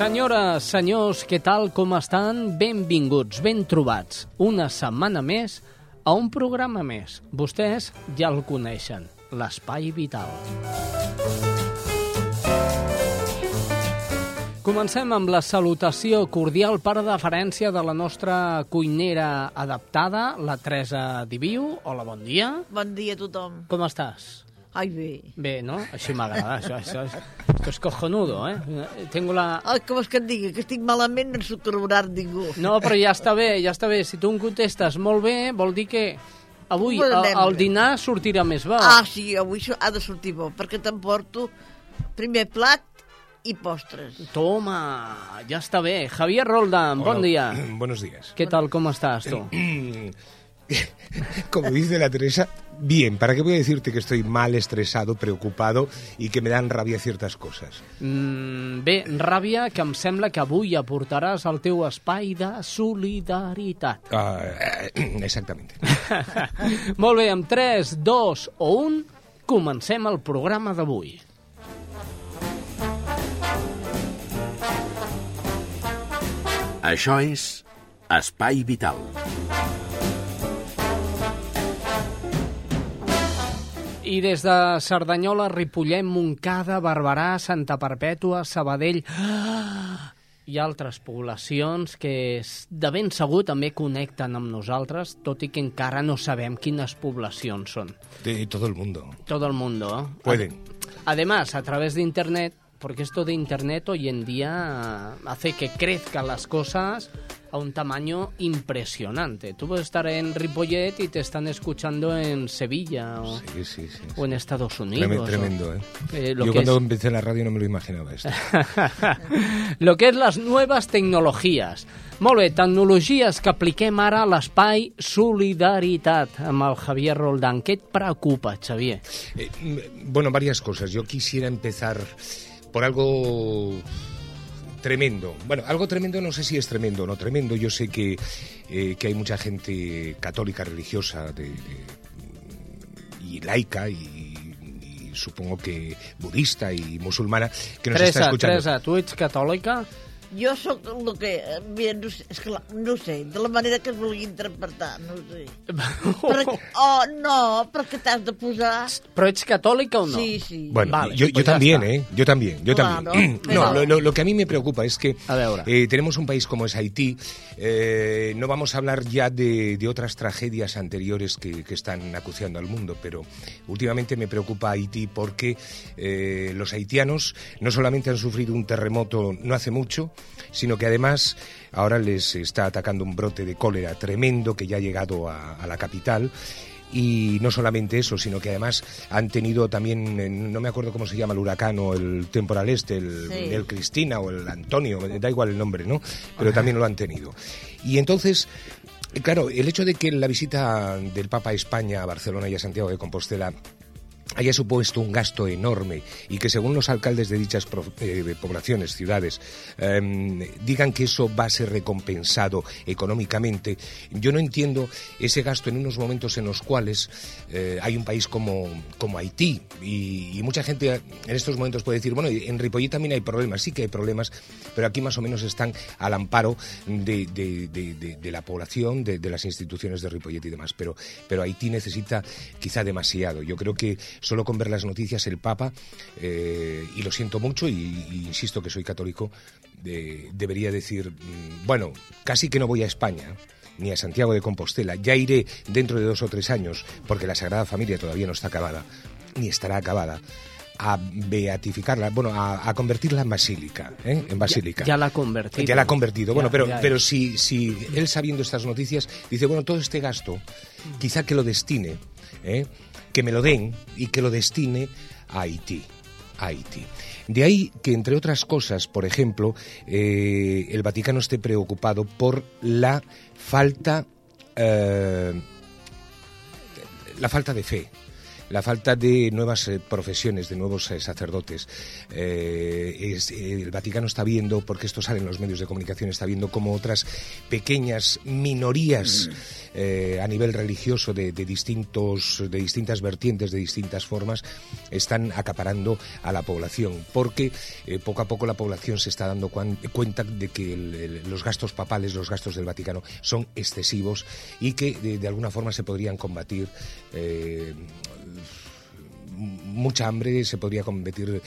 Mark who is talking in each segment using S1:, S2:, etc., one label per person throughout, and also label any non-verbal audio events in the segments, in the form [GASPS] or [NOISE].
S1: Senyores, senyors, què tal, com estan? Benvinguts, ben trobats. Una setmana més a un programa més. Vostès ja el coneixen, l'Espai Vital. Comencem amb la salutació cordial per deferència de la nostra cuinera adaptada, la Teresa Diviu. Hola, bon dia.
S2: Bon dia a tothom.
S1: Com estàs?
S2: Ai, bé.
S1: Bé, no? Així m'agrada, això, això, és, això és cojonudo, eh? Tengo la...
S2: Ai, com és que et digui que estic malament no s'ho creurà ningú.
S1: No, però ja està bé, ja està bé. Si tu em contestes molt bé, vol dir que avui el, el dinar sortirà més bo.
S2: Ah, sí, avui ha de sortir bo, perquè t'emporto primer plat i postres.
S1: Toma, ja està bé. Javier Roldán, bon
S3: Hola,
S1: dia. [CLEARS THROAT]
S3: Buenos días.
S1: Què tal, com estàs, tu? [CLEARS THROAT] [LAUGHS]
S3: Como dice la Teresa, bien, ¿para qué voy a decirte que estoy mal, estresado, preocupado y que me dan rabia ciertas cosas?
S1: Mm, bé, ràbia, que em sembla que avui aportaràs al teu espai de solidaritat.
S3: Eh, exactamente. [LAUGHS]
S1: Molt bé, amb 3, 2 o 1, comencem el programa d'avui.
S4: Això és Espai Vital.
S1: I des de Cerdanyola, Ripollet, Montcada, Barberà, Santa Perpètua, Sabadell [GASPS] i altres poblacions que de ben segur també connecten amb nosaltres, tot i que encara no sabem quines poblacions són.
S3: De todo el mundo.
S1: Todo el mundo. ¿eh?
S3: Pueden.
S1: Además, a través de Internet, porque esto de Internet hoy en día hace que crezcan las cosas a un tamaño impresionante. Tú puedes estar en Ripollet y te están escuchando en Sevilla o,
S3: Sí, sí, sí.
S1: o en Estados Unidos.
S3: Tremendo,
S1: o-
S3: tremendo, ¿eh?
S1: Eh, lo
S3: Yo
S1: que
S3: cuando
S1: es-
S3: empecé la radio no me lo imaginaba esto. [LAUGHS]
S1: lo que és les noves tecnologies. Molt bé, tecnologies que apliquem ara a l'espai Solidaritat amb el Javier Roldán. Què et preocupa, Xavier?
S3: Eh, bueno, varias cosas. Yo quisiera empezar por algo tremendo. Bueno, algo tremendo no sé si es tremendo o no tremendo. Yo sé que, eh, que hay mucha gente católica, religiosa de- de- y laica y, y supongo que budista y musulmana que nos está escuchando.
S1: Teresa, tu ets catòlica?
S2: Jo sóc el que... Mira, no sé, la, no sé, de la manera que es vulgui interpretar, no sé. [LAUGHS] Oh, no, perquè t'has de posar...
S1: Però ets catòlica o no?
S2: Sí, sí.
S3: Bueno,
S1: Vale,
S3: yo,
S1: pues
S3: yo
S1: ya
S3: también. ¿eh? Yo también, yo
S2: Claro,
S3: también. No, [CLEARS THROAT] lo, lo- lo que a mí me preocupa es que
S1: A veure.
S3: eh, tenemos un país como es Haití. eh, no vamos a hablar ya de, de otras tragedias anteriores que, que están acuciando al mundo, pero últimamente me preocupa Haití porque eh, los haitianos no solamente han sufrido un terremoto no hace mucho, sino que además ahora les está atacando un brote de cólera tremendo que ya ha llegado a, a la capital. Y no solamente eso, sino que además han tenido también, no me acuerdo cómo se llama el huracán o el temporal este, el,
S2: Sí.
S3: el Cristina o el Antonio, da igual el nombre, ¿no? Pero también lo han tenido. Y entonces, claro, el hecho de que la visita del Papa a España, a Barcelona y a Santiago de Compostela haya supuesto un gasto enorme y que según los alcaldes de dichas eh, poblaciones, ciudades, em, digan que eso va a ser recompensado económicamente, yo no entiendo ese gasto en unos momentos en los cuales eh, hay un país como, como Haití y, mucha gente en estos momentos puede decir, bueno, en Ripollet también hay problemas, sí que hay problemas, pero aquí más o menos están al amparo de, de- de- la población, de las instituciones de Ripollet y demás, pero, pero Haití necesita quizá demasiado. Yo creo que solo con ver las noticias el Papa, eh, y lo siento mucho, y, y insisto que soy católico, de- debería decir, mm, bueno, casi que no voy a España. ni a Santiago de Compostela. Ya iré dentro de dos o tres años, porque la Sagrada Familia todavía no está acabada, ni estará acabada a beatificarla, bueno, a, convertirla en basílica, ¿eh? en basílica.
S1: Ya, la ha convertido.
S3: Ya la ha convertido. Bueno, pero, pero si, si él sabiendo estas noticias dice, bueno, todo este gasto, quizá que lo destine, ¿eh? que me lo den y que lo destine a Haití. Haití. De ahí que, entre otras cosas, por ejemplo, eh, el Vaticano esté preocupado por la falta, la falta de fe la falta de nuevas eh, profesiones, de nuevos eh, sacerdotes. Eh, el Vaticano está viendo, porque esto sale en los medios de comunicación, está viendo como otras pequeñas minorías a nivel religioso de, distintos, de distintas vertientes, de distintas formas, están acaparando a la población, porque poco a poco la población se está dando cuenta de que los gastos papales, los gastos del Vaticano son excesivos y que de, alguna forma se podrían combatir mucha hambre, se podría combatir,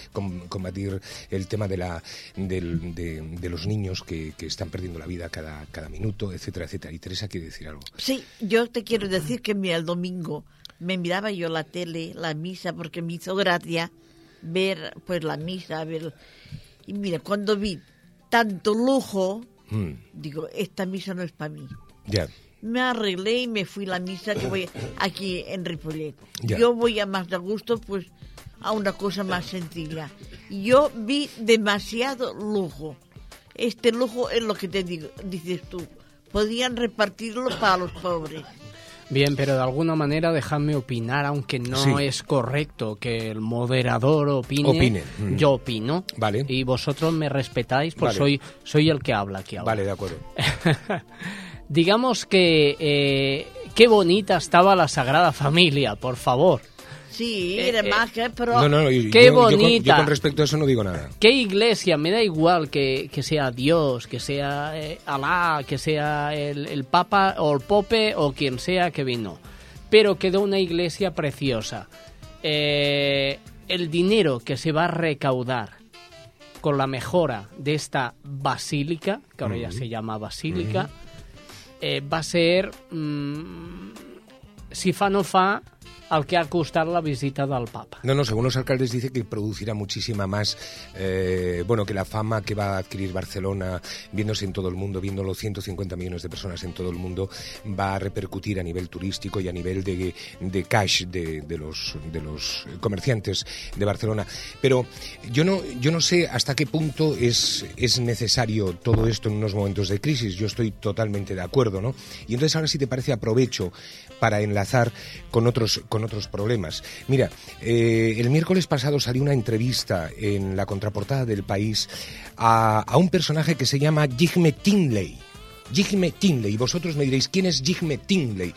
S3: combatir el tema de, la, de, los niños que, están perdiendo la vida cada, cada minuto, etcétera, etcétera. Y Teresa quiere decir algo.
S2: Sí, yo te quiero decir que mira, el domingo me miraba yo la tele, la misa, porque me hizo gracia ver pues la misa, ver... Y mira, cuando vi tanto lujo, mm. digo, esta misa no es para mí.
S3: Ya
S2: me arreglé y me fui a la misa que voy aquí en Ripollet. Yo voy a más de gusto, pues a una cosa más sencilla. Yo vi demasiado lujo. Este lujo es lo que te digo, dices tú. Podían repartirlo para los pobres.
S1: Bien, pero de alguna manera déjame opinar, aunque no es correcto que el moderador opine. Mm. Yo opino.
S3: Vale.
S1: Y vosotros me respetáis, pues soy, soy el que habla aquí ahora.
S3: Vale, de acuerdo. [LAUGHS]
S1: digamos que eh, qué bonita estaba la Sagrada Familia, por favor.
S2: Sí, eh, era más que, pero...
S1: qué bonita.
S3: Yo con, respecto a eso no digo nada.
S1: ¿Qué iglesia? Me da igual que, sea Dios, que sea eh, Alá, que sea el, Papa o el Pope o quien sea que vino. Pero quedó una iglesia preciosa. el dinero que se va a recaudar con la mejora de esta basílica, que ahora ya se llama basílica, eh, va ser, mm, si fa no fa, al que ha costat la visita del papa.
S3: No, no, según los alcaldes dice que producirá muchísima más, eh, bueno, que la fama que va a adquirir Barcelona, viéndose en todo el mundo, viendo los 150 millones de personas en todo el mundo, va a repercutir a nivel turístico y a nivel de, de cash de, de, los, de los comerciantes de Barcelona. Pero yo no, yo no sé hasta qué punto es, es necesario todo esto en unos momentos de crisis. Yo estoy totalmente de acuerdo, ¿no? Y entonces ahora si te parece aprovecho para enlazar con otros, con otros problemas. Mira, eh, el miércoles pasado salió una entrevista en la contraportada del país a, un personaje que se llama Jigme Tinley. Jigme Tinley. Y vosotros me diréis, ¿quién es Jigme Tinley?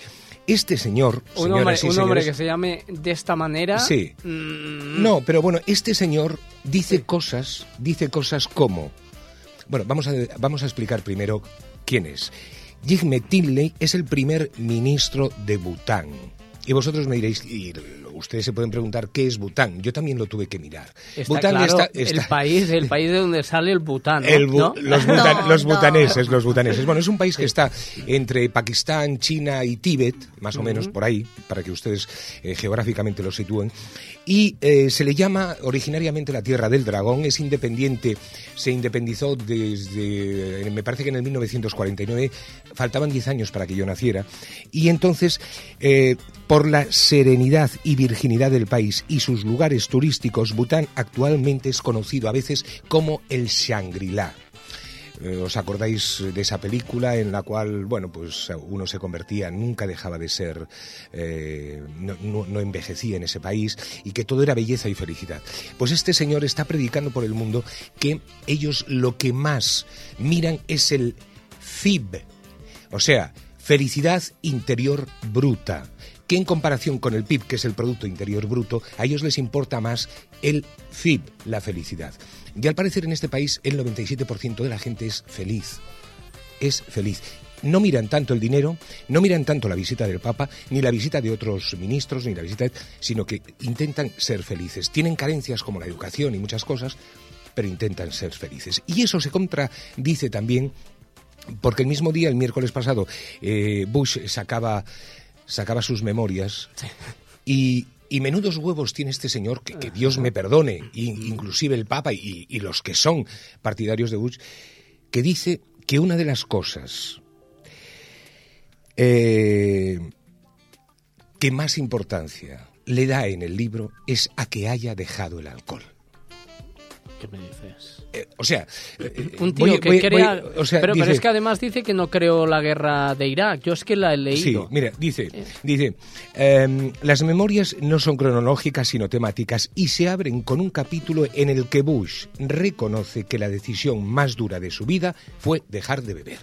S3: Este señor,
S1: un hombre, un hombre que se llame de esta manera.
S3: Sí. Mm. No, pero bueno, este señor dice cosas, dice cosas como. Bueno, vamos a, vamos a explicar primero quién es. Jigme Tinley es el primer ministro de Bután. Y vosotros me diréis, y ustedes se pueden preguntar qué es Bután. Yo también lo tuve que mirar.
S1: Bután está, el país, el [LAUGHS] país de donde sale el Bután.
S3: Los, butaneses, los butaneses. Bueno, es un país que está entre Pakistán, China y Tíbet, más o menos por ahí, para que ustedes eh, geográficamente lo sitúen. Y eh, se le llama originariamente la Tierra del Dragón. Es independiente, se independizó desde, me parece que en el 1949. Faltaban 10 años para que yo naciera. Y entonces, eh, por la serenidad y virginidad del país y sus lugares turísticos, Bután actualmente es conocido a veces como el Shangri-La. Eh, ¿Os acordáis de esa película en la cual, bueno, pues uno se convertía, nunca dejaba de ser, eh, no, envejecía en ese país y que todo era belleza y felicidad? Pues este señor está predicando por el mundo que ellos lo que más miran es el FIB, o sea, felicidad interior bruta que en comparación con el PIB, que es el Producto Interior Bruto, a ellos les importa más el FIB, la felicidad. Y al parecer en este país el 97% de la gente es feliz. Es feliz no miran tanto el dinero, no miran tanto la visita del Papa, ni la visita de otros ministros, ni la visita, sino que intentan ser felices. Tienen carencias como la educación y muchas cosas, pero intentan ser felices. Y eso se contradice también porque el mismo día, el miércoles pasado, eh, Bush sacaba, sacaba sus memorias y, y menudos huevos tiene este señor, que, que Dios me perdone, inclusive el Papa y, y, los que son partidarios de Bush, que dice que una de las cosas eh, que más importancia le da en el libro es a que haya dejado el alcohol.
S1: ¿Qué me dices?
S3: Eh, o sea, [LAUGHS] eh,
S1: un tío
S3: voy-
S1: que
S3: voy-
S1: crea...
S3: voy- o sea,
S1: pero, es que además dice que no creó la guerra de Irak. Yo es que la he
S3: Sí,
S1: leído.
S3: mira, dice, dice, em, las memorias no son cronológicas sino temáticas y se abren con un capítulo en el que Bush reconoce que la decisión más dura de su vida fue dejar de beber.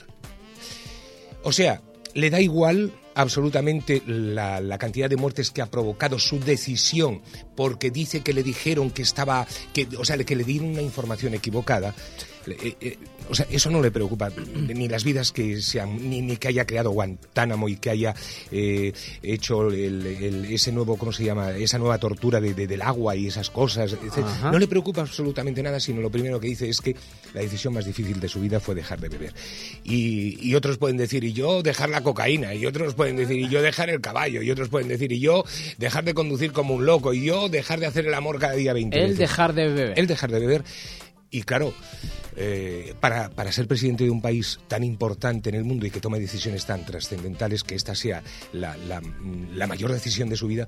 S3: O sea, le da igual absolutamente la, cantidad de muertes que ha provocado su decisión, porque dice que le dijeron que estaba, que, o sea, que le dieron una información equivocada. Eh, eh, o sea, eso no le preocupa [CLEARS THROAT] ni las vidas que sean, ni, ni que haya creado Guantánamo y que haya eh, hecho el- el- ese nuevo, ¿cómo se llama? Esa nueva tortura de- de- del agua y esas cosas.
S1: Ajá.
S3: No le preocupa absolutamente nada, sino lo primero que dice es que la decisión más difícil de su vida fue dejar de beber. Y, y otros pueden decir, y yo dejar la cocaína, y otros pueden decir, y yo dejar el caballo, y otros pueden decir, y yo dejar de conducir como un loco, y yo dejar de hacer el amor cada día 20
S1: El
S3: veces.
S1: dejar de beber.
S3: El dejar de beber. Y claro, eh, para, para ser presidente de un país tan importante en el mundo y que tome decisiones tan trascendentales, que esta sea la, la- la mayor decisión de su vida,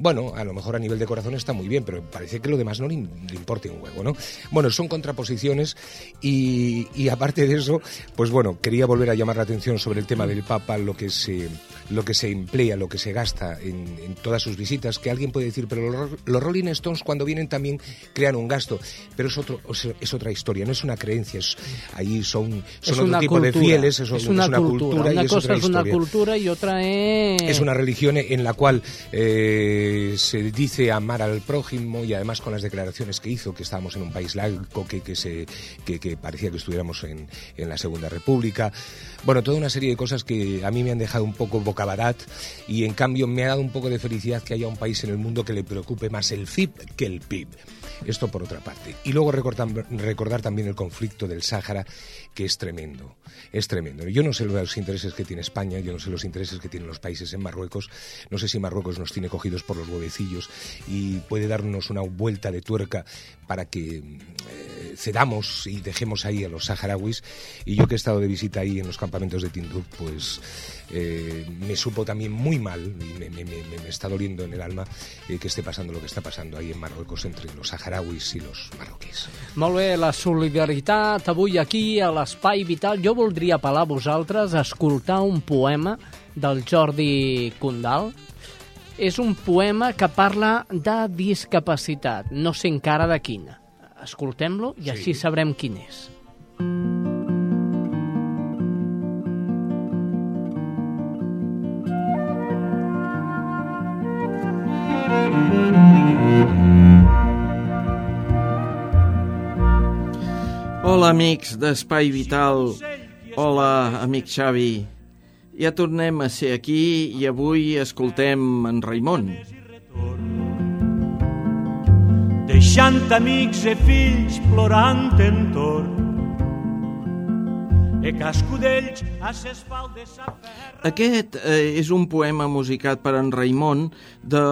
S3: bueno, a lo mejor a nivel de corazón está muy bien, pero parece que lo demás no le, le importe un huevo, ¿no? Bueno, son contraposiciones y, y aparte de eso, pues bueno, quería volver a llamar la atención sobre el tema del Papa, lo que se, lo que se emplea, lo que se gasta en, en todas sus visitas, que alguien puede decir, pero los, los Rolling Stones cuando vienen también crean un gasto, pero es, otro, es otra historia, no es una creencia, es, ahí son, son
S1: es
S3: otro tipo
S1: cultura.
S3: de fieles, es,
S1: es una, cultura.
S3: y
S1: Una
S3: es
S1: cosa
S3: otra
S1: es una
S3: historia.
S1: cultura y otra es...
S3: Es una religión en la cual eh, se dice amar al prójimo y además con las declaraciones que hizo, que estábamos en un país laico, que, que, se, que, parecía que estuviéramos en, en la Segunda República. Bueno, toda una serie de cosas que a mí me han dejado un poco bocabadat y en cambio me ha dado un poco de felicidad que haya un país en el mundo que le preocupe más el FIP que el PIB. Esto por otra parte. Y luego recordar, recordar también el conflicto del Sáhara, que es tremendo. Es tremendo. Yo no sé los intereses que tiene España, yo no sé los intereses que tienen los países en Marruecos. No sé si Marruecos nos tiene cogidos por los huevecillos y puede darnos una vuelta de tuerca para que eh, cedamos y dejemos ahí a los saharauis. Y yo que he estado de visita ahí en los campamentos de Tinduf, pues eh, me supo también muy mal y me, me- me- me está doliendo en el alma eh, que esté pasando lo que está pasando ahí en Marruecos entre los saharauis y los marroquíes.
S1: Molt bé, la solidaritat avui aquí a l'Espai Vital. Jo voldria apel·lar a vosaltres a escoltar un poema del Jordi Condal. És un poema que parla de discapacitat. No sé encara de quina. Escoltem-lo i
S3: Sí.
S1: així sabrem quin és.
S5: Hola, amics d'Espai Vital. Hola, amic Xavi. Ja tornem a ser aquí i avui escoltem en Raimon.
S6: deixant amics i fills plorant entorn. E cascú d'ells a ses faldes
S5: Aquest eh, és un poema musicat per en Raimon de...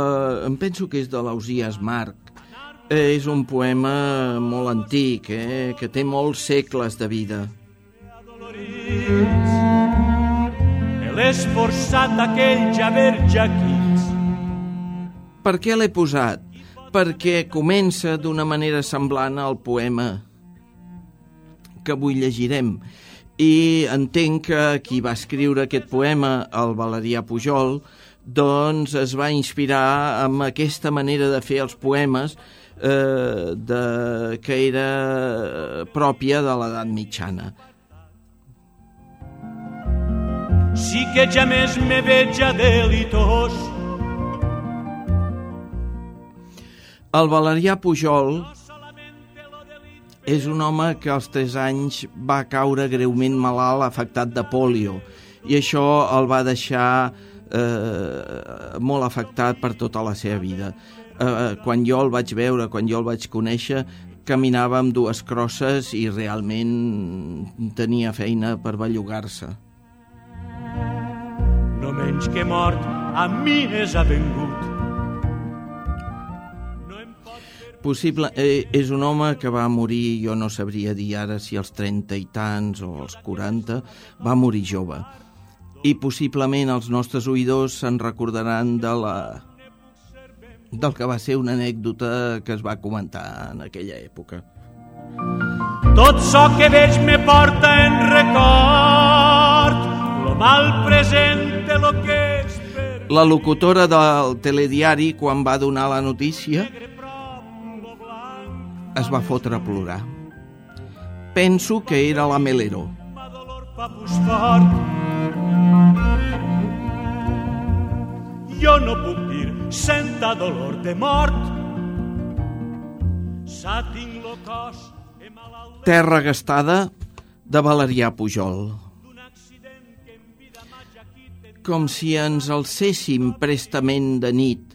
S5: em penso que és de l'Ausias Marc. Eh, és un poema molt antic, eh, que té molts segles de vida.
S6: Dolorits. L'esforçat aquell Javer Jaquits,
S5: Per què l'he posat? Perquè comença d'una manera semblant al poema que avui llegirem. I entenc que qui va escriure aquest poema, el Valerià Pujol, doncs es va inspirar amb aquesta manera de fer els poemes eh, de, que era pròpia de l'edat mitjana.
S6: Sí que ja més me veig delitós.
S5: El Valerià Pujol és un home que als 3 anys va caure greument malalt afectat de polio i això el va deixar eh, molt afectat per tota la seva vida. Eh, quan jo el vaig veure, quan jo el vaig conèixer, caminava amb dues crosses i realment tenia feina per bellugar-se.
S6: No menys que mort, a mi és avengut.
S5: Possible, eh, és un home que va morir, jo no sabria dir ara si als 30 i tants o als 40, va morir jove. I possiblement els nostres oïdors se'n recordaran de la, del que va ser una anècdota que es va comentar en aquella època.
S6: Tot so que veig me porta en record lo mal presente, lo que per
S5: La locutora del telediari, quan va donar la notícia, es va fotre a plorar. Penso que era la Melero.
S6: Jo no puc dir senta dolor de mort. Sa tinc lo cos
S5: Terra gastada de Valerià Pujol. Com si ens alcéssim prestament de nit,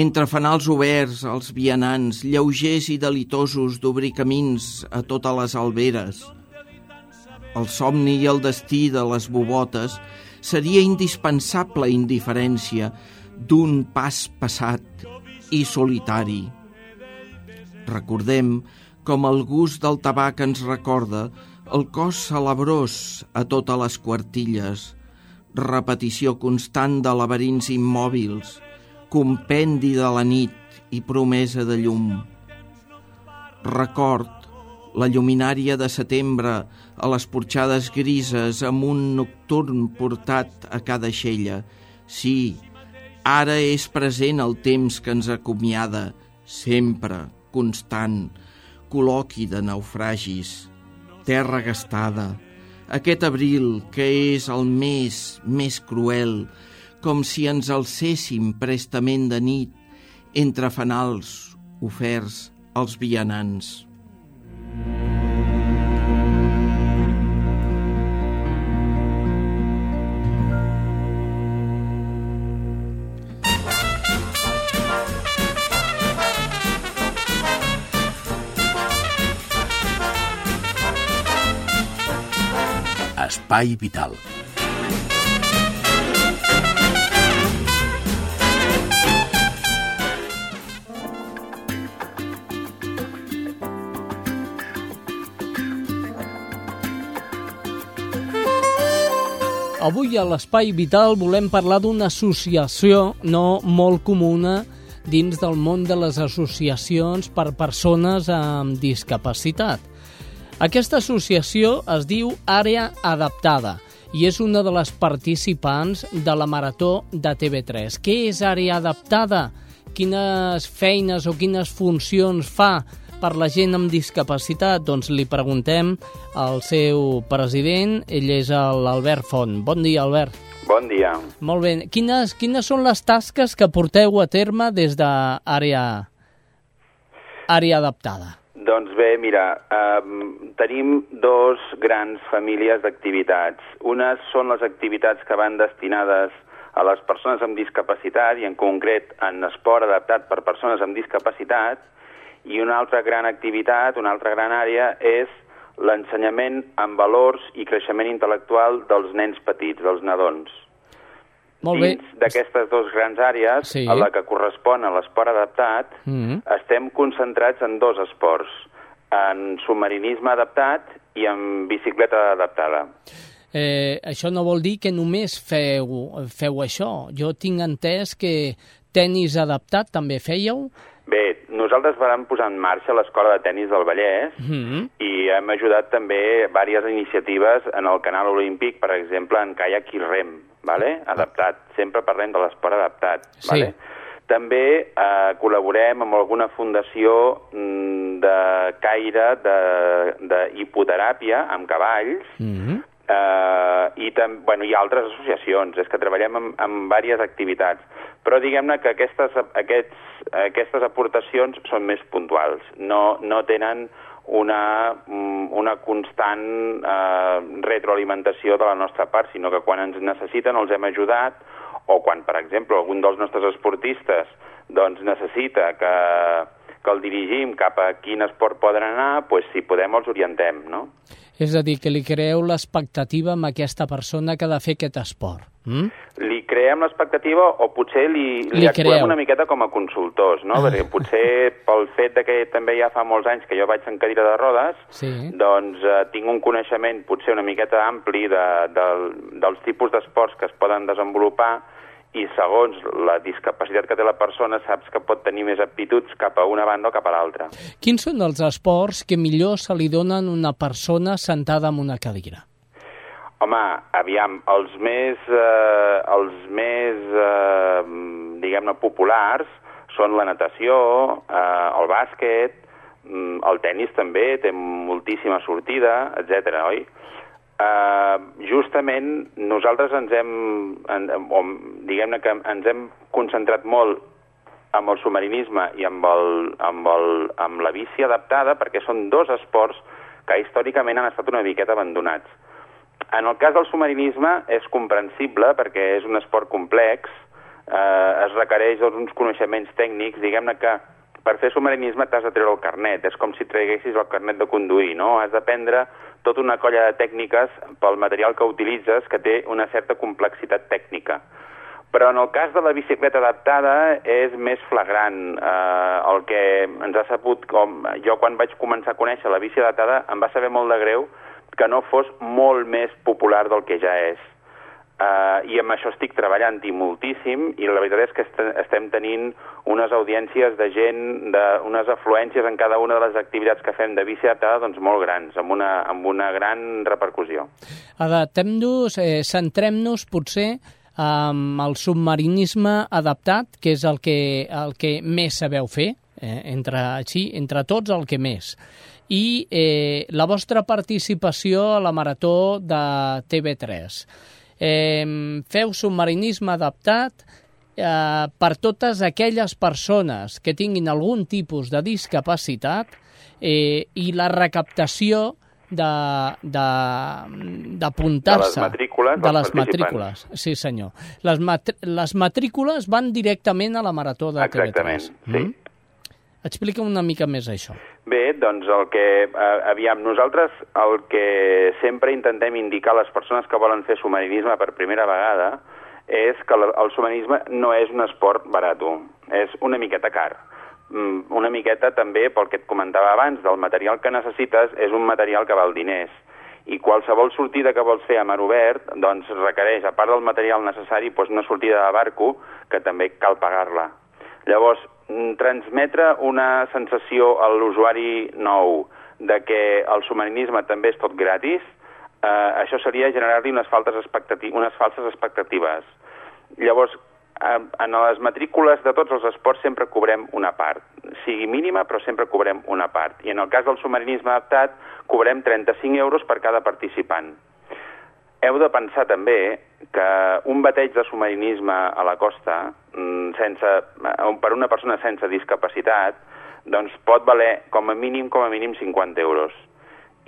S5: entre fanals oberts, els vianants, lleugers i delitosos d'obrir camins a totes les alberes. El somni i el destí de les bobotes seria indispensable indiferència d'un pas passat i solitari. Recordem com el gust del tabac ens recorda el cos celebrós a totes les quartilles, repetició constant de laberints immòbils, compendi de la nit i promesa de llum. Record la lluminària de setembre a les porxades grises amb un nocturn portat a cada xella. Sí, ara és present el temps que ens acomiada, sempre, constant, col·loqui de naufragis, terra gastada, aquest abril que és el més, més cruel, com si ens alcéssim prestament de nit entre fanals oferts als vianants.
S4: Espai Vital.
S1: Avui a l'Espai Vital volem parlar d'una associació no molt comuna dins del món de les associacions per persones amb discapacitat. Aquesta associació es diu Àrea Adaptada i és una de les participants de la Marató de TV3. Què és Àrea Adaptada? Quines feines o quines funcions fa per la gent amb discapacitat? Doncs li preguntem al seu president, ell és l'Albert Font. Bon dia, Albert.
S7: Bon dia.
S1: Molt bé. Quines, quines són les tasques que porteu a terme des d'àrea àrea adaptada?
S7: Doncs bé, mira, eh, tenim dos grans famílies d'activitats. Unes són les activitats que van destinades a les persones amb discapacitat i en concret en esport adaptat per persones amb discapacitat i una altra gran activitat, una altra gran àrea és l'ensenyament en valors i creixement intel·lectual dels nens petits, dels nadons.
S1: Molt bé.
S7: Dins d'aquestes dues grans àrees,
S1: Sí.
S7: a la que correspon a l'esport adaptat,
S1: Mhm.
S7: estem concentrats en dos esports, en submarinisme adaptat i en bicicleta adaptada.
S1: Eh, això no vol dir que només feu, feu això. Jo tinc entès que tennis adaptat també fèieu.
S7: Bé, nosaltres vam posar en marxa l'escola de tennis del Vallès
S1: Mhm.
S7: i hem ajudat també diverses iniciatives en el canal olímpic, per exemple, en caiac i rem, vale? adaptat. Sempre parlem de l'esport adaptat.
S1: Sí.
S7: Vale? També eh, col·laborem amb alguna fundació mm, de caire, de, de hipoteràpia, amb cavalls,
S1: Mhm.
S7: eh, i, tam, bueno, i altres associacions. És que treballem amb, amb diverses activitats. Però diguem-ne que aquestes, aquests, aquestes aportacions són més puntuals. No, no tenen una, mm, una constant eh, retroalimentació de la nostra part, sinó que quan ens necessiten els hem ajudat o quan, per exemple, algun dels nostres esportistes doncs, necessita que, que el dirigim cap a quin esport poden anar, doncs, si podem els orientem, no?
S1: És a dir, que li creeu l'expectativa amb aquesta persona que ha de fer aquest esport. Mm?
S7: Li creem l'expectativa o potser li, li,
S1: Li
S7: actuem
S1: creeu.
S7: una miqueta com a consultors, no? Perquè potser pel fet de que també ja fa molts anys que jo vaig en cadira de rodes,
S1: Sí.
S7: doncs eh, tinc un coneixement potser una miqueta ampli de, de, dels tipus d'esports que es poden desenvolupar i segons la discapacitat que té la persona saps que pot tenir més aptituds cap a una banda o cap a l'altra.
S1: Quins són els esports que millor se li donen a una persona sentada en una cadira?
S7: Home, aviam, els més, eh, els més eh, diguem-ne, populars són la natació, eh, el bàsquet, mm, el tennis també, té moltíssima sortida, etc. oi? Eh, justament nosaltres ens hem, en, o, diguem-ne que ens hem concentrat molt amb el submarinisme i amb, el, amb, el, amb la bici adaptada perquè són dos esports que històricament han estat una miqueta abandonats. En el cas del submarinisme és comprensible perquè és un esport complex, eh, es requereix doncs, uns coneixements tècnics, diguem-ne que per fer submarinisme t'has de treure el carnet, és com si traguessis el carnet de conduir, no? Has d'aprendre tota una colla de tècniques pel material que utilitzes que té una certa complexitat tècnica. Però en el cas de la bicicleta adaptada és més flagrant. Eh, el que ens ha sabut, com jo quan vaig començar a conèixer la bici adaptada, em va saber molt de greu que no fos molt més popular del que ja és. Uh, I amb això estic treballant-hi moltíssim i la veritat és que est estem tenint unes audiències de gent, de, unes afluències en cada una de les activitats que fem de bici adaptada doncs molt grans, amb una, amb una gran repercussió.
S1: Adaptem-nos, eh, centrem-nos potser amb el submarinisme adaptat, que és el que, el que més sabeu fer, eh, entre, així, entre tots el que més. I eh, la vostra participació a la Marató de TV3. Eh, feu submarinisme adaptat eh, per totes aquelles persones que tinguin algun tipus de discapacitat eh, i la recaptació de- de- d'apuntar-se.
S7: De les matrícules
S1: De les matrícules, sí senyor. Les, mat les matrícules van directament a la Marató de
S7: Exactament,
S1: TV3.
S7: sí.
S1: Explica'm una mica més això.
S7: Bé, doncs el que, eh, aviam, nosaltres el que sempre intentem indicar a les persones que volen fer submarinisme per primera vegada és que el submarinisme no és un esport barat, és una miqueta car. Mm, Una miqueta també, pel que et comentava abans, del material que necessites és un material que val diners. I qualsevol sortida que vols fer a mar obert, doncs requereix, a part del material necessari, doncs una sortida de barco, que també cal pagar-la. Llavors, mm, transmetre una sensació a l'usuari nou de que el submarinisme també és tot gratis, eh, això seria generar-li unes, faltes unes falses expectatives. Llavors, eh, en les matrícules de tots els esports sempre cobrem una part, sigui mínima, però sempre cobrem una part. I en el cas del submarinisme adaptat, cobrem 35 euros per cada participant. Heu de pensar també que un bateig de submarinisme a la costa, mm, sense, eh, per una persona sense discapacitat, doncs pot valer com a mínim, com a mínim 50 euros.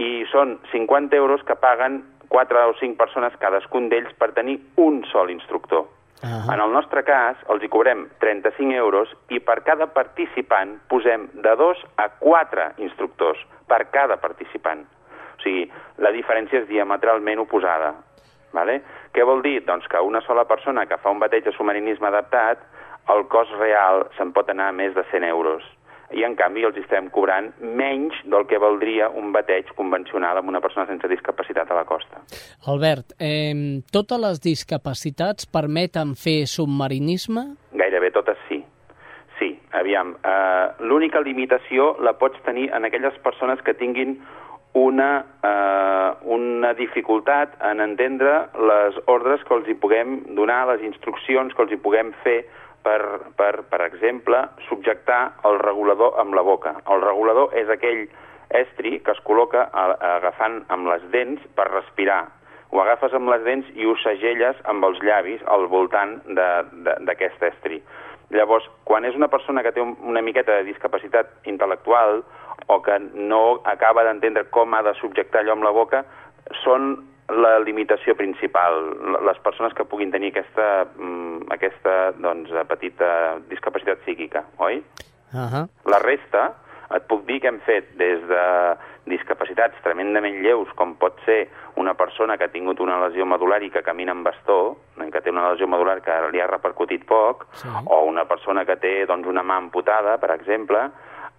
S7: I són 50 euros que paguen 4 o 5 persones cadascun d'ells per tenir un sol instructor.
S1: Ah.
S7: En el nostre cas, els hi cobrem 35 euros i per cada participant posem de 2 a 4 instructors per cada participant. O sigui, la diferència és diametralment oposada. Vale? Què vol dir? Doncs que una sola persona que fa un bateig de submarinisme adaptat, el cost real se'n pot anar a més de 100 euros. I, en canvi, els estem cobrant menys del que valdria un bateig convencional amb una persona sense discapacitat a la costa.
S1: Albert, eh, totes les discapacitats permeten fer submarinisme?
S7: Gairebé totes sí. Sí, aviam, eh, l'única limitació la pots tenir en aquelles persones que tinguin una, eh, una dificultat en entendre les ordres que els hi puguem donar, les instruccions que els hi puguem fer per, per, per exemple, subjectar el regulador amb la boca. El regulador és aquell estri que es col·loca agafant amb les dents per respirar. Ho agafes amb les dents i ho segelles amb els llavis al voltant d'aquest estri. Llavors, quan és una persona que té un- una miqueta de discapacitat intel·lectual o que no acaba d'entendre com ha de subjectar allò amb la boca, són la limitació principal, les persones que puguin tenir aquesta, mm, aquesta doncs, petita discapacitat psíquica, oi?
S1: Uh -huh.
S7: La resta, et puc dir que hem fet des de discapacitats tremendament lleus, com pot ser una persona que ha tingut una lesió medular i que camina amb bastó, que té una lesió medular que li ha repercutit poc,
S1: Sí.
S7: o una persona que té doncs, una mà amputada, per exemple,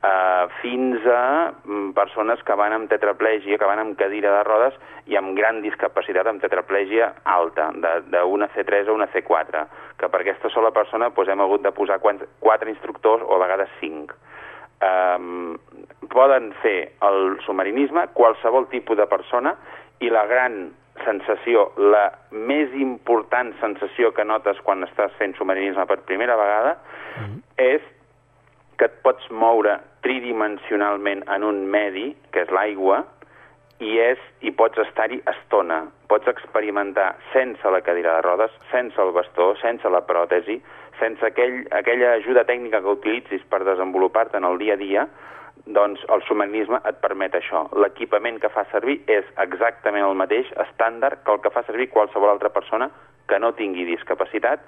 S7: eh, fins a mm, persones que van amb tetraplègia, que van amb cadira de rodes i amb gran discapacitat, amb tetraplègia alta, d'una C3 a una C4, que per aquesta sola persona doncs, hem hagut de posar quatre, instructors o a vegades cinc. Um, poden fer el submarinisme qualsevol tipus de persona i la gran sensació, la més important sensació que notes quan estàs fent submarinisme per primera vegada és que et pots moure tridimensionalment en un medi, que és l'aigua, i, és, i pots estar-hi estona. Pots experimentar sense la cadira de rodes, sense el bastó, sense la pròtesi, sense aquell, aquella ajuda tècnica que utilitzis per desenvolupar-te en el dia a dia, doncs el submarinisme et permet això. L'equipament que fa servir és exactament el mateix, estàndard, que el que fa servir qualsevol altra persona que no tingui discapacitat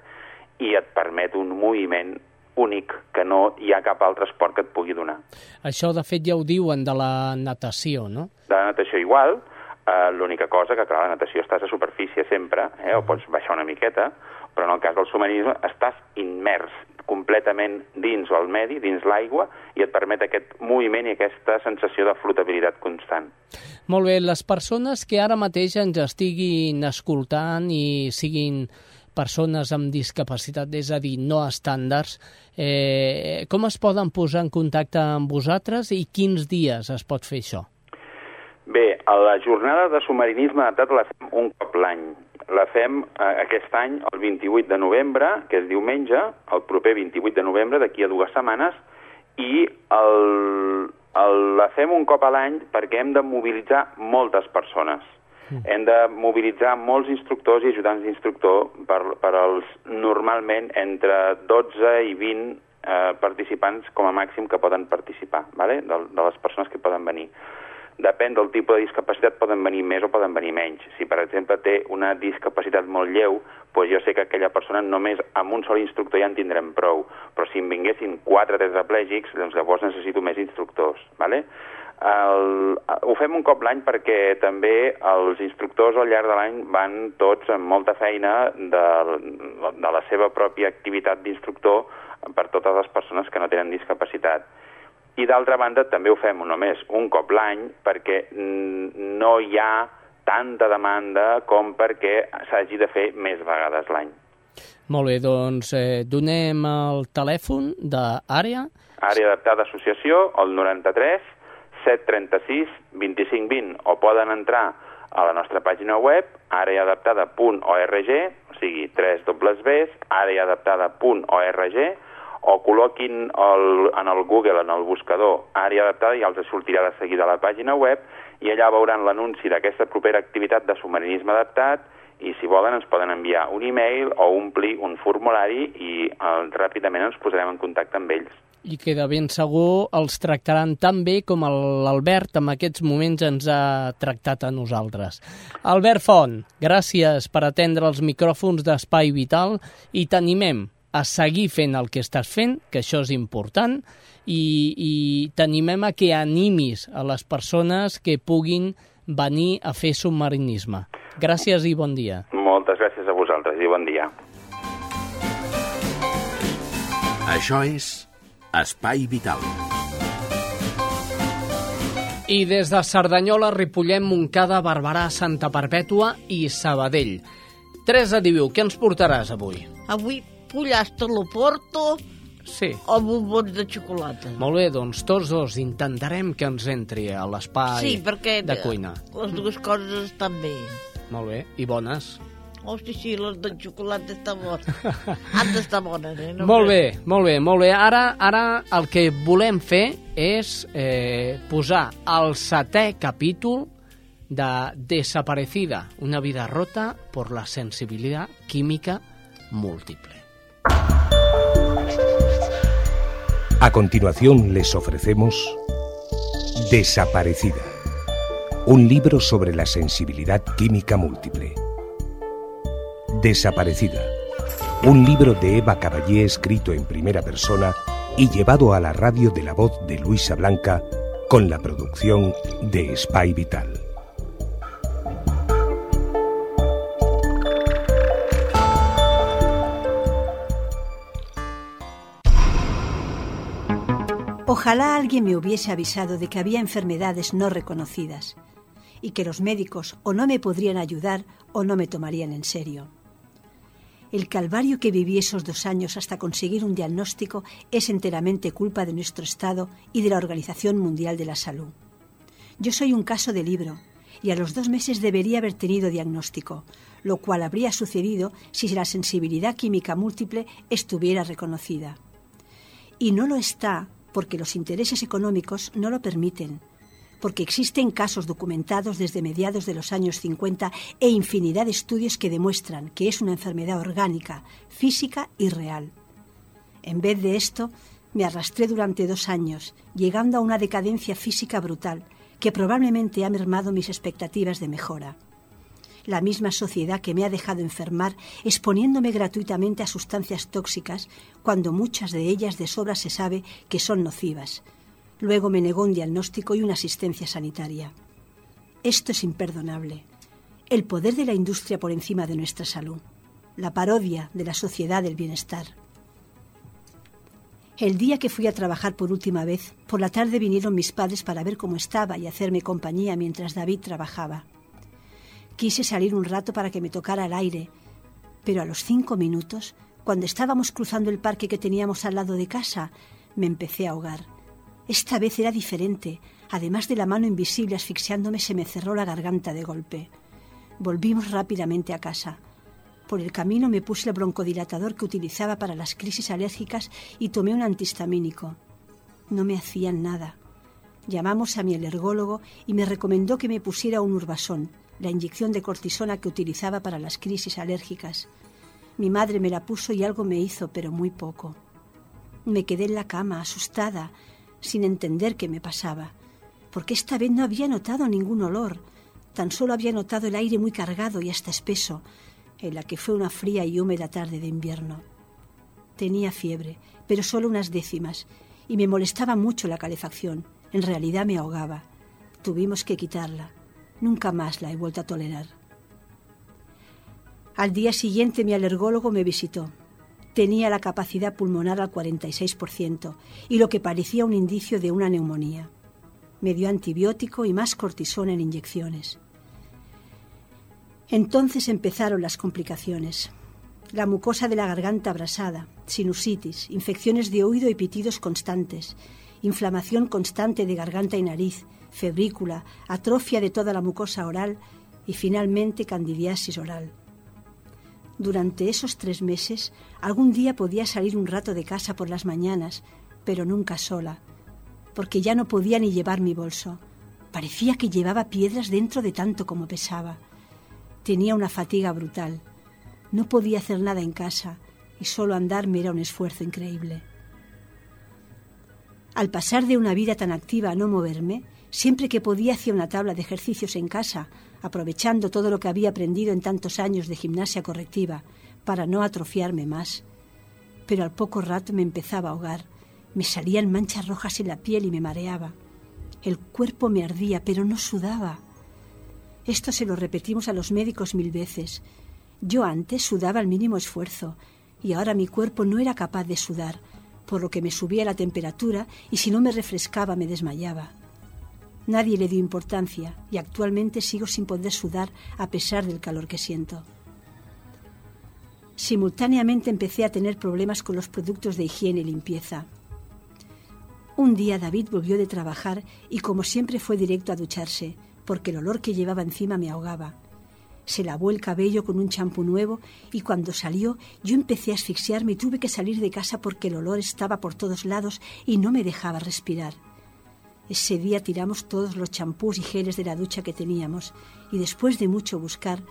S7: i et permet un moviment únic que no hi ha cap altre esport que et pugui donar.
S1: Això, de fet, ja ho diuen de la natació, no?
S7: De la natació igual, eh, l'única cosa que, clar, la natació estàs a superfície sempre, eh, o pots baixar una miqueta, però en el cas del submarinisme estàs immers completament dins el medi, dins l'aigua, i et permet aquest moviment i aquesta sensació de flotabilitat constant.
S1: Molt bé, les persones que ara mateix ens estiguin escoltant i siguin persones amb discapacitat, és a dir, no estàndards, eh, com es poden posar en contacte amb vosaltres i quins dies es pot fer això?
S7: Bé, a la jornada de submarinisme adaptat la fem un cop l'any. La fem eh, aquest any el 28 de novembre, que és diumenge, el proper 28 de novembre, d'aquí a dues setmanes, i el, el, la fem un cop a l'any perquè hem de mobilitzar moltes persones. Hem de mobilitzar molts instructors i ajudants d'instructor per, per als normalment entre 12 i 20 eh, participants com a màxim que poden participar, vale? de, de les persones que poden venir. Depèn del tipus de discapacitat, poden venir més o poden venir menys. Si, per exemple, té una discapacitat molt lleu, doncs jo sé que aquella persona només amb un sol instructor ja en tindrem prou. Però si em vinguessin quatre tetraplègics, doncs llavors necessito més instructors. ¿vale? El, ho fem un cop l'any perquè també els instructors al llarg de l'any van tots amb molta feina de, de la seva pròpia activitat d'instructor per totes les persones que no tenen discapacitat. I d'altra banda també ho fem només un cop l'any perquè no hi ha tanta demanda com perquè s'hagi de fer més vegades l'any.
S1: Molt bé, doncs eh, donem el telèfon d'àrea.
S7: Àrea adaptada associació, el 93 736 2520, o poden entrar a la nostra pàgina web, areaadaptada.org, o sigui, 3 dobles Bs, areaadaptada.org, o col·loquin el, en el Google, en el buscador, àrea adaptada, i els sortirà de seguida a la pàgina web, i allà veuran l'anunci d'aquesta propera activitat de submarinisme adaptat, i si volen ens poden enviar un e-mail o omplir un formulari i eh, ràpidament ens posarem en contacte amb ells.
S1: I que de ben segur els tractaran tan bé com l'Albert en aquests moments ens ha tractat a nosaltres. Albert Font, gràcies per atendre els micròfons d'Espai Vital i t'animem a seguir fent el que estàs fent, que això és important, i, i t'animem a que animis a les persones que puguin venir a fer submarinisme. Gràcies i bon dia.
S7: Moltes gràcies a vosaltres i bon dia.
S4: Això és Espai Vital.
S1: I des de Cerdanyola, Ripollet, Montcada, Barberà, Santa Perpètua i Sabadell. Teresa Diviu, què ens portaràs avui?
S2: Avui pollastre a l'Oporto
S1: Sí.
S2: o bombons de xocolata.
S1: Molt bé, doncs tots dos intentarem que ens entri a l'espai
S2: Sí, perquè
S1: de cuina.
S2: les dues coses estan bé.
S1: Molt bé, i bones.
S2: Hosti, sí, les de xocolata estan bones. Han d'estar bones, eh? No
S1: molt bé, molt bé, molt bé. Ara, ara el que volem fer és eh, posar el setè capítol de Desaparecida, una vida rota por la sensibilidad química múltiple.
S3: A continuación les ofrecemos Desaparecida, un libro sobre la sensibilidad química múltiple. Desaparecida, un libro de Eva Caballé escrito en primera persona y llevado a la radio de la voz de Luisa Blanca con la producción de Spy Vital.
S8: Ojalá alguien me hubiese avisado de que había enfermedades no reconocidas y que los médicos o no me podrían ayudar o no me tomarían en serio. El calvario que viví esos dos años hasta conseguir un diagnóstico es enteramente culpa de nuestro Estado y de la Organización Mundial de la Salud. Yo soy un caso de libro y a los dos meses debería haber tenido diagnóstico, lo cual habría sucedido si la sensibilidad química múltiple estuviera reconocida. Y no lo está porque los intereses económicos no lo permiten, porque existen casos documentados desde mediados de los años 50 e infinidad de estudios que demuestran que es una enfermedad orgánica, física y real. En vez de esto, me arrastré durante dos años, llegando a una decadencia física brutal, que probablemente ha mermado mis expectativas de mejora. La misma sociedad que me ha dejado enfermar exponiéndome gratuitamente a sustancias tóxicas, cuando muchas de ellas de sobra se sabe que son nocivas, Luego me negó un diagnóstico y una asistencia sanitaria. Esto es imperdonable. El poder de la industria por encima de nuestra salud. La parodia de la sociedad del bienestar. El día que fui a trabajar por última vez, por la tarde vinieron mis padres para ver cómo estaba y hacerme compañía mientras David trabajaba. Quise salir un rato para que me tocara el aire, pero a los cinco minutos, cuando estábamos cruzando el parque que teníamos al lado de casa, me empecé a ahogar esta vez era diferente. Además de la mano invisible asfixiándome, se me cerró la garganta de golpe. Volvimos rápidamente a casa. Por el camino me puse el broncodilatador que utilizaba para las crisis alérgicas y tomé un antihistamínico. No me hacían nada. Llamamos a mi alergólogo y me recomendó que me pusiera un urbasón, la inyección de cortisona que utilizaba para las crisis alérgicas. Mi madre me la puso y algo me hizo, pero muy poco. Me quedé en la cama, asustada, sin entender qué me pasaba, porque esta vez no había notado ningún olor, tan solo había notado el aire muy cargado y hasta espeso, en la que fue una fría y húmeda tarde de invierno. Tenía fiebre, pero solo unas décimas, y me molestaba mucho la calefacción. En realidad me ahogaba. Tuvimos que quitarla. Nunca más la he vuelto a tolerar. Al día siguiente mi alergólogo me visitó tenía la capacidad pulmonar al 46% y lo que parecía un indicio de una neumonía. Me dio antibiótico y más cortisona en inyecciones. Entonces empezaron las complicaciones. La mucosa de la garganta abrasada, sinusitis, infecciones de oído y pitidos constantes, inflamación constante de garganta y nariz, febrícula, atrofia de toda la mucosa oral y finalmente candidiasis oral. Durante esos tres meses, algún día podía salir un rato de casa por las mañanas, pero nunca sola, porque ya no podía ni llevar mi bolso. Parecía que llevaba piedras dentro de tanto como pesaba. Tenía una fatiga brutal. No podía hacer nada en casa y solo andar me era un esfuerzo increíble. Al pasar de una vida tan activa a no moverme, siempre que podía hacía una tabla de ejercicios en casa aprovechando todo lo que había aprendido en tantos años de gimnasia correctiva para no atrofiarme más. Pero al poco rato me empezaba a ahogar, me salían manchas rojas en la piel y me mareaba. El cuerpo me ardía, pero no sudaba. Esto se lo repetimos a los médicos mil veces. Yo antes sudaba al mínimo esfuerzo y ahora mi cuerpo no era capaz de sudar, por lo que me subía la temperatura y si no me refrescaba me desmayaba. Nadie le dio importancia y actualmente sigo sin poder sudar a pesar del calor que siento. Simultáneamente empecé a tener problemas con los productos de higiene y limpieza. Un día David volvió de trabajar y como siempre fue directo a ducharse, porque el olor que llevaba encima me ahogaba. Se lavó el cabello con un champú nuevo y cuando salió yo empecé a asfixiarme y tuve que salir de casa porque el olor estaba por todos lados y no me dejaba respirar. Ese día tiramos todos los champús y geles de la ducha que teníamos y después de mucho buscar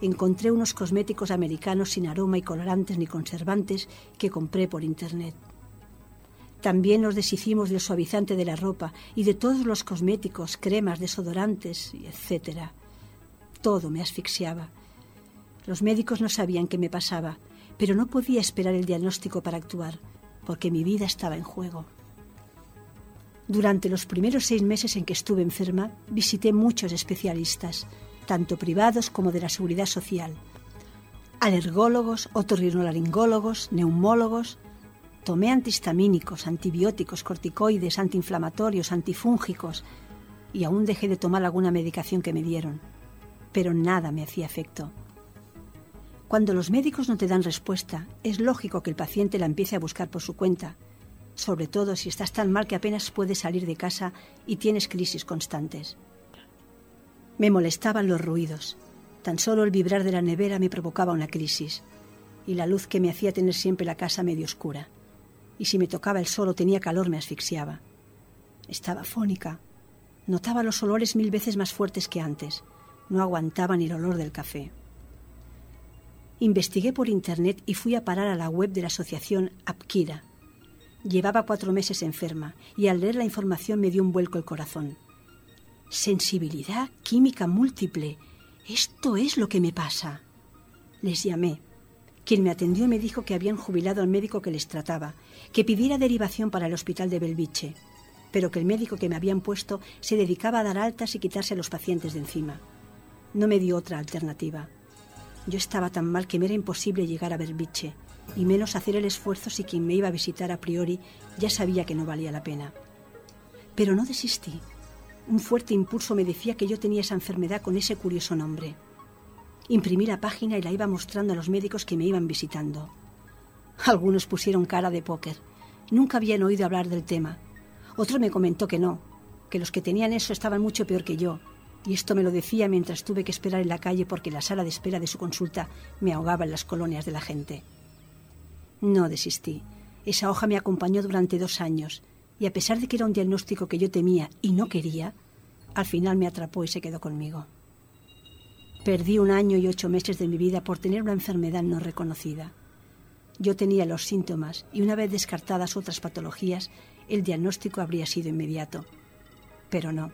S8: encontré unos cosméticos americanos sin aroma y colorantes ni conservantes que compré por internet. También nos deshicimos del suavizante de la ropa y de todos los cosméticos, cremas, desodorantes, etc. Todo me asfixiaba. Los médicos no sabían qué me pasaba, pero no podía esperar el diagnóstico para actuar porque mi vida estaba en juego. Durante los primeros seis meses en que estuve enferma, visité muchos especialistas, tanto privados como de la seguridad social. Alergólogos, otorrinolaringólogos, neumólogos. Tomé antihistamínicos, antibióticos, corticoides, antiinflamatorios, antifúngicos y aún dejé de tomar alguna medicación que me dieron. Pero nada me hacía efecto. Cuando los médicos no te dan respuesta, es lógico que el paciente la empiece a buscar por su cuenta, sobre todo si estás tan mal que apenas puedes salir de casa y tienes crisis constantes. Me molestaban los ruidos. Tan solo el vibrar de la nevera me provocaba una crisis, y la luz que me hacía tener siempre la casa medio oscura. Y si me tocaba el sol o tenía calor me asfixiaba. Estaba fónica. Notaba los olores mil veces más fuertes que antes. No aguantaba ni el olor del café. Investigué por internet y fui a parar a la web de la asociación Apkira. Llevaba cuatro meses enferma y al leer la información me dio un vuelco el corazón. Sensibilidad química múltiple. Esto es lo que me pasa. Les llamé. Quien me atendió me dijo que habían jubilado al médico que les trataba, que pidiera derivación para el hospital de Belviche, pero que el médico que me habían puesto se dedicaba a dar altas y quitarse a los pacientes de encima. No me dio otra alternativa. Yo estaba tan mal que me era imposible llegar a Belviche, y menos hacer el esfuerzo si quien me iba a visitar a priori ya sabía que no valía la pena. Pero no desistí. Un fuerte impulso me decía que yo tenía esa enfermedad con ese curioso nombre. Imprimí la página y la iba mostrando a los médicos que me iban visitando. Algunos pusieron cara de póker. Nunca habían oído hablar del tema. Otro me comentó que no, que los que tenían eso estaban mucho peor que yo. Y esto me lo decía mientras tuve que esperar en la calle porque la sala de espera de su consulta me ahogaba en las colonias de la gente. No desistí. Esa hoja me acompañó durante dos años y a pesar de que era un diagnóstico que yo temía y no quería, al final me atrapó y se quedó conmigo. Perdí un año y ocho meses de mi vida por tener una enfermedad no reconocida. Yo tenía los síntomas y una vez descartadas otras patologías, el diagnóstico habría sido inmediato. Pero no.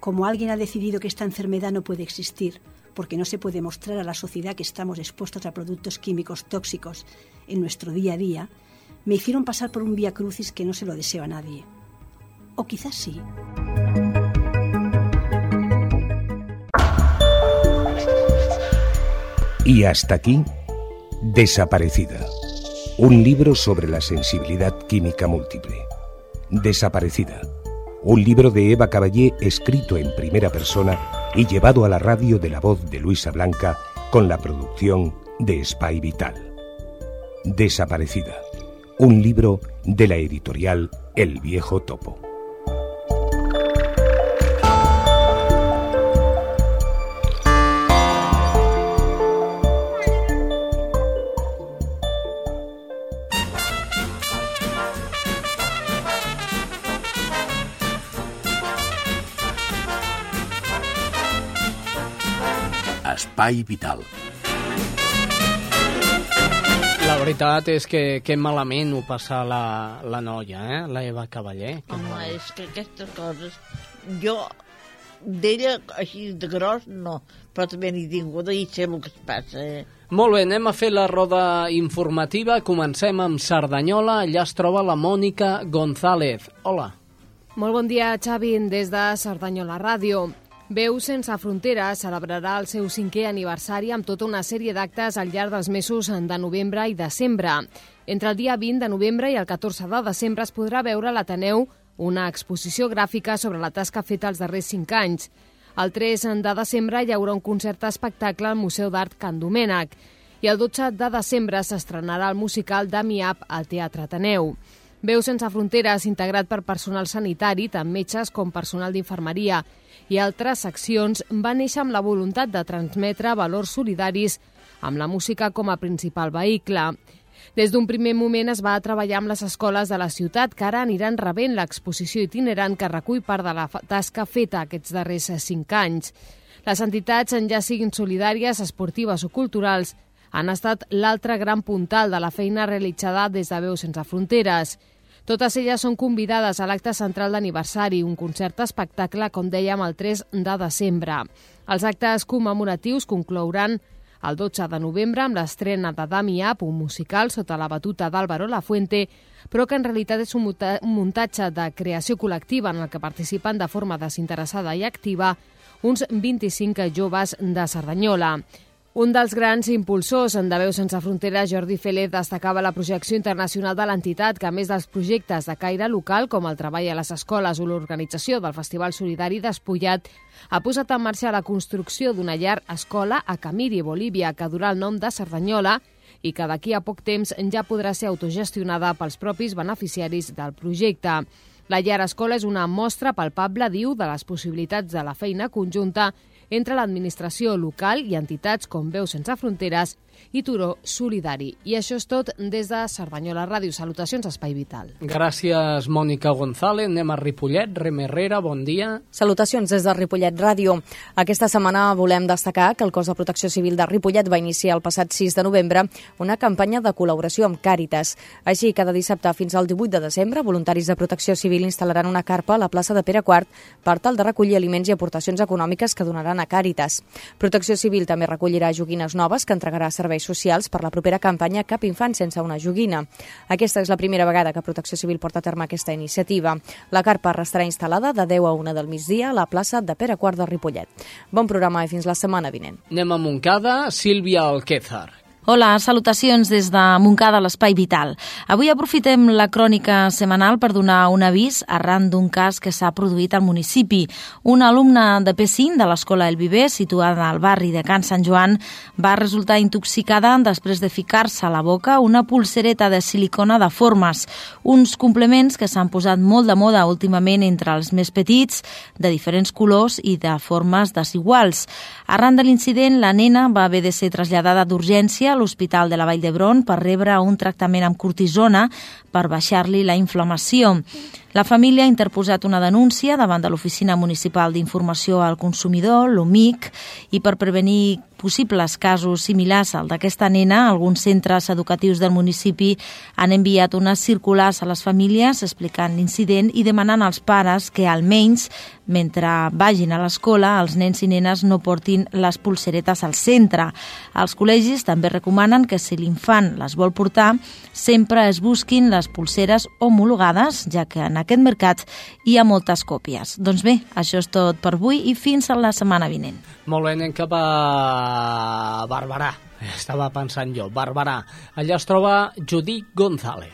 S8: Como alguien ha decidido que esta enfermedad no puede existir, porque no se puede mostrar a la sociedad que estamos expuestos a productos químicos tóxicos en nuestro día a día, me hicieron pasar por un vía crucis que no se lo deseo a nadie. O quizás sí.
S3: Y hasta aquí, Desaparecida. Un libro sobre la sensibilidad química múltiple. Desaparecida. Un libro de Eva Caballé escrito en primera persona y llevado a la radio de la voz de Luisa Blanca con la producción de Spy Vital. Desaparecida un libro de la editorial El Viejo Topo.
S4: Espai Vital
S1: la veritat és que, que malament ho passa la, la noia, eh? la Eva Cavaller. Que
S2: Home, malament. és que aquestes coses... Jo d'ella, així de gros, no, però també n'he tingut i sé el que es passa. Eh?
S1: Molt bé, anem a fer la roda informativa. Comencem amb Cerdanyola. Allà es troba la Mònica González. Hola.
S9: Molt bon dia, Xavi, des de Cerdanyola Ràdio. Veu sense fronteres celebrarà el seu cinquè aniversari amb tota una sèrie d'actes al llarg dels mesos de novembre i desembre. Entre el dia 20 de novembre i el 14 de desembre es podrà veure a l'Ateneu una exposició gràfica sobre la tasca feta els darrers cinc anys. El 3 de desembre hi haurà un concert espectacle al Museu d'Art Can Domènec i el 12 de desembre s'estrenarà el musical d'Amiap al Teatre Ateneu. Veu sense fronteres, integrat per personal sanitari, tant metges com personal d'infermeria, i altres seccions va néixer amb la voluntat de transmetre valors solidaris amb la música com a principal vehicle. Des d'un primer moment es va treballar amb les escoles de la ciutat que ara aniran rebent l'exposició itinerant que recull part de la tasca feta aquests darrers cinc anys. Les entitats, ja siguin solidàries, esportives o culturals, han estat l'altre gran puntal de la feina realitzada des de Veu Sense Fronteres. Totes elles són convidades a l'acte central d'aniversari, un concert espectacle, com dèiem, el 3 de desembre. Els actes commemoratius conclouran el 12 de novembre amb l'estrena de Damiap, un musical sota la batuta d'Álvaro Lafuente, però que en realitat és un muntatge de creació col·lectiva en el que participen de forma desinteressada i activa uns 25 joves de Cerdanyola. Un dels grans impulsors en De Veu Sense Fronteres, Jordi Félez, destacava la projecció internacional de l'entitat, que a més dels projectes de caire local, com el treball a les escoles o l'organització del Festival Solidari Despullat, ha posat en marxa la construcció d'una llar escola a Camiri, Bolívia, que durà el nom de Cerdanyola i que d'aquí a poc temps ja podrà ser autogestionada pels propis beneficiaris del projecte. La llar escola és una mostra palpable, diu, de les possibilitats de la feina conjunta entre l'administració local i entitats com Veu Sense Fronteres i Turó Solidari. I això és tot des de Cerdanyola Ràdio. Salutacions, Espai Vital.
S1: Gràcies, Mònica González. Anem a Ripollet. Rem Herrera, bon dia.
S10: Salutacions des de Ripollet Ràdio. Aquesta setmana volem destacar que el cos de protecció civil de Ripollet va iniciar el passat 6 de novembre una campanya de col·laboració amb Càritas. Així, cada dissabte fins al 18 de desembre, voluntaris de protecció civil instal·laran una carpa a la plaça de Pere IV per tal de recollir aliments i aportacions econòmiques que donaran a Càritas. Protecció Civil també recollirà joguines noves que entregarà a serveis socials per la propera campanya Cap infant sense una joguina. Aquesta és la primera vegada que Protecció Civil porta a terme aquesta iniciativa. La carpa restarà instal·lada de 10 a 1 del migdia a la plaça de Pere Quart de Ripollet. Bon programa i fins la setmana vinent.
S1: Anem a Montcada, Sílvia Alquézar.
S11: Hola, salutacions des de Montcada, l'Espai Vital. Avui aprofitem la crònica setmanal per donar un avís arran d'un cas que s'ha produït al municipi. Un alumne de P5 de l'Escola El Viver, situada al barri de Can Sant Joan, va resultar intoxicada després de ficar-se a la boca una pulsereta de silicona de formes, uns complements que s'han posat molt de moda últimament entre els més petits, de diferents colors i de formes desiguals. Arran de l'incident, la nena va haver de ser traslladada d'urgència a l'Hospital de la Vall d'Hebron per rebre un tractament amb cortisona per baixar-li la inflamació. La família ha interposat una denúncia davant de l'Oficina Municipal d'Informació al Consumidor, l'OMIC, i per prevenir possibles casos similars al d'aquesta nena, alguns centres educatius del municipi han enviat unes circulars a les famílies explicant l'incident i demanant als pares que almenys mentre vagin a l'escola els nens i nenes no portin les pulseretes al centre. Els col·legis també recomanen que si l'infant les vol portar sempre es busquin les pulseres homologades, ja que en aquest mercat hi ha moltes còpies. Doncs bé, això és tot per avui i fins a la setmana vinent.
S1: Molt bé, anem cap a Barberà. Estava pensant jo, Barberà. Allà es troba Judit González.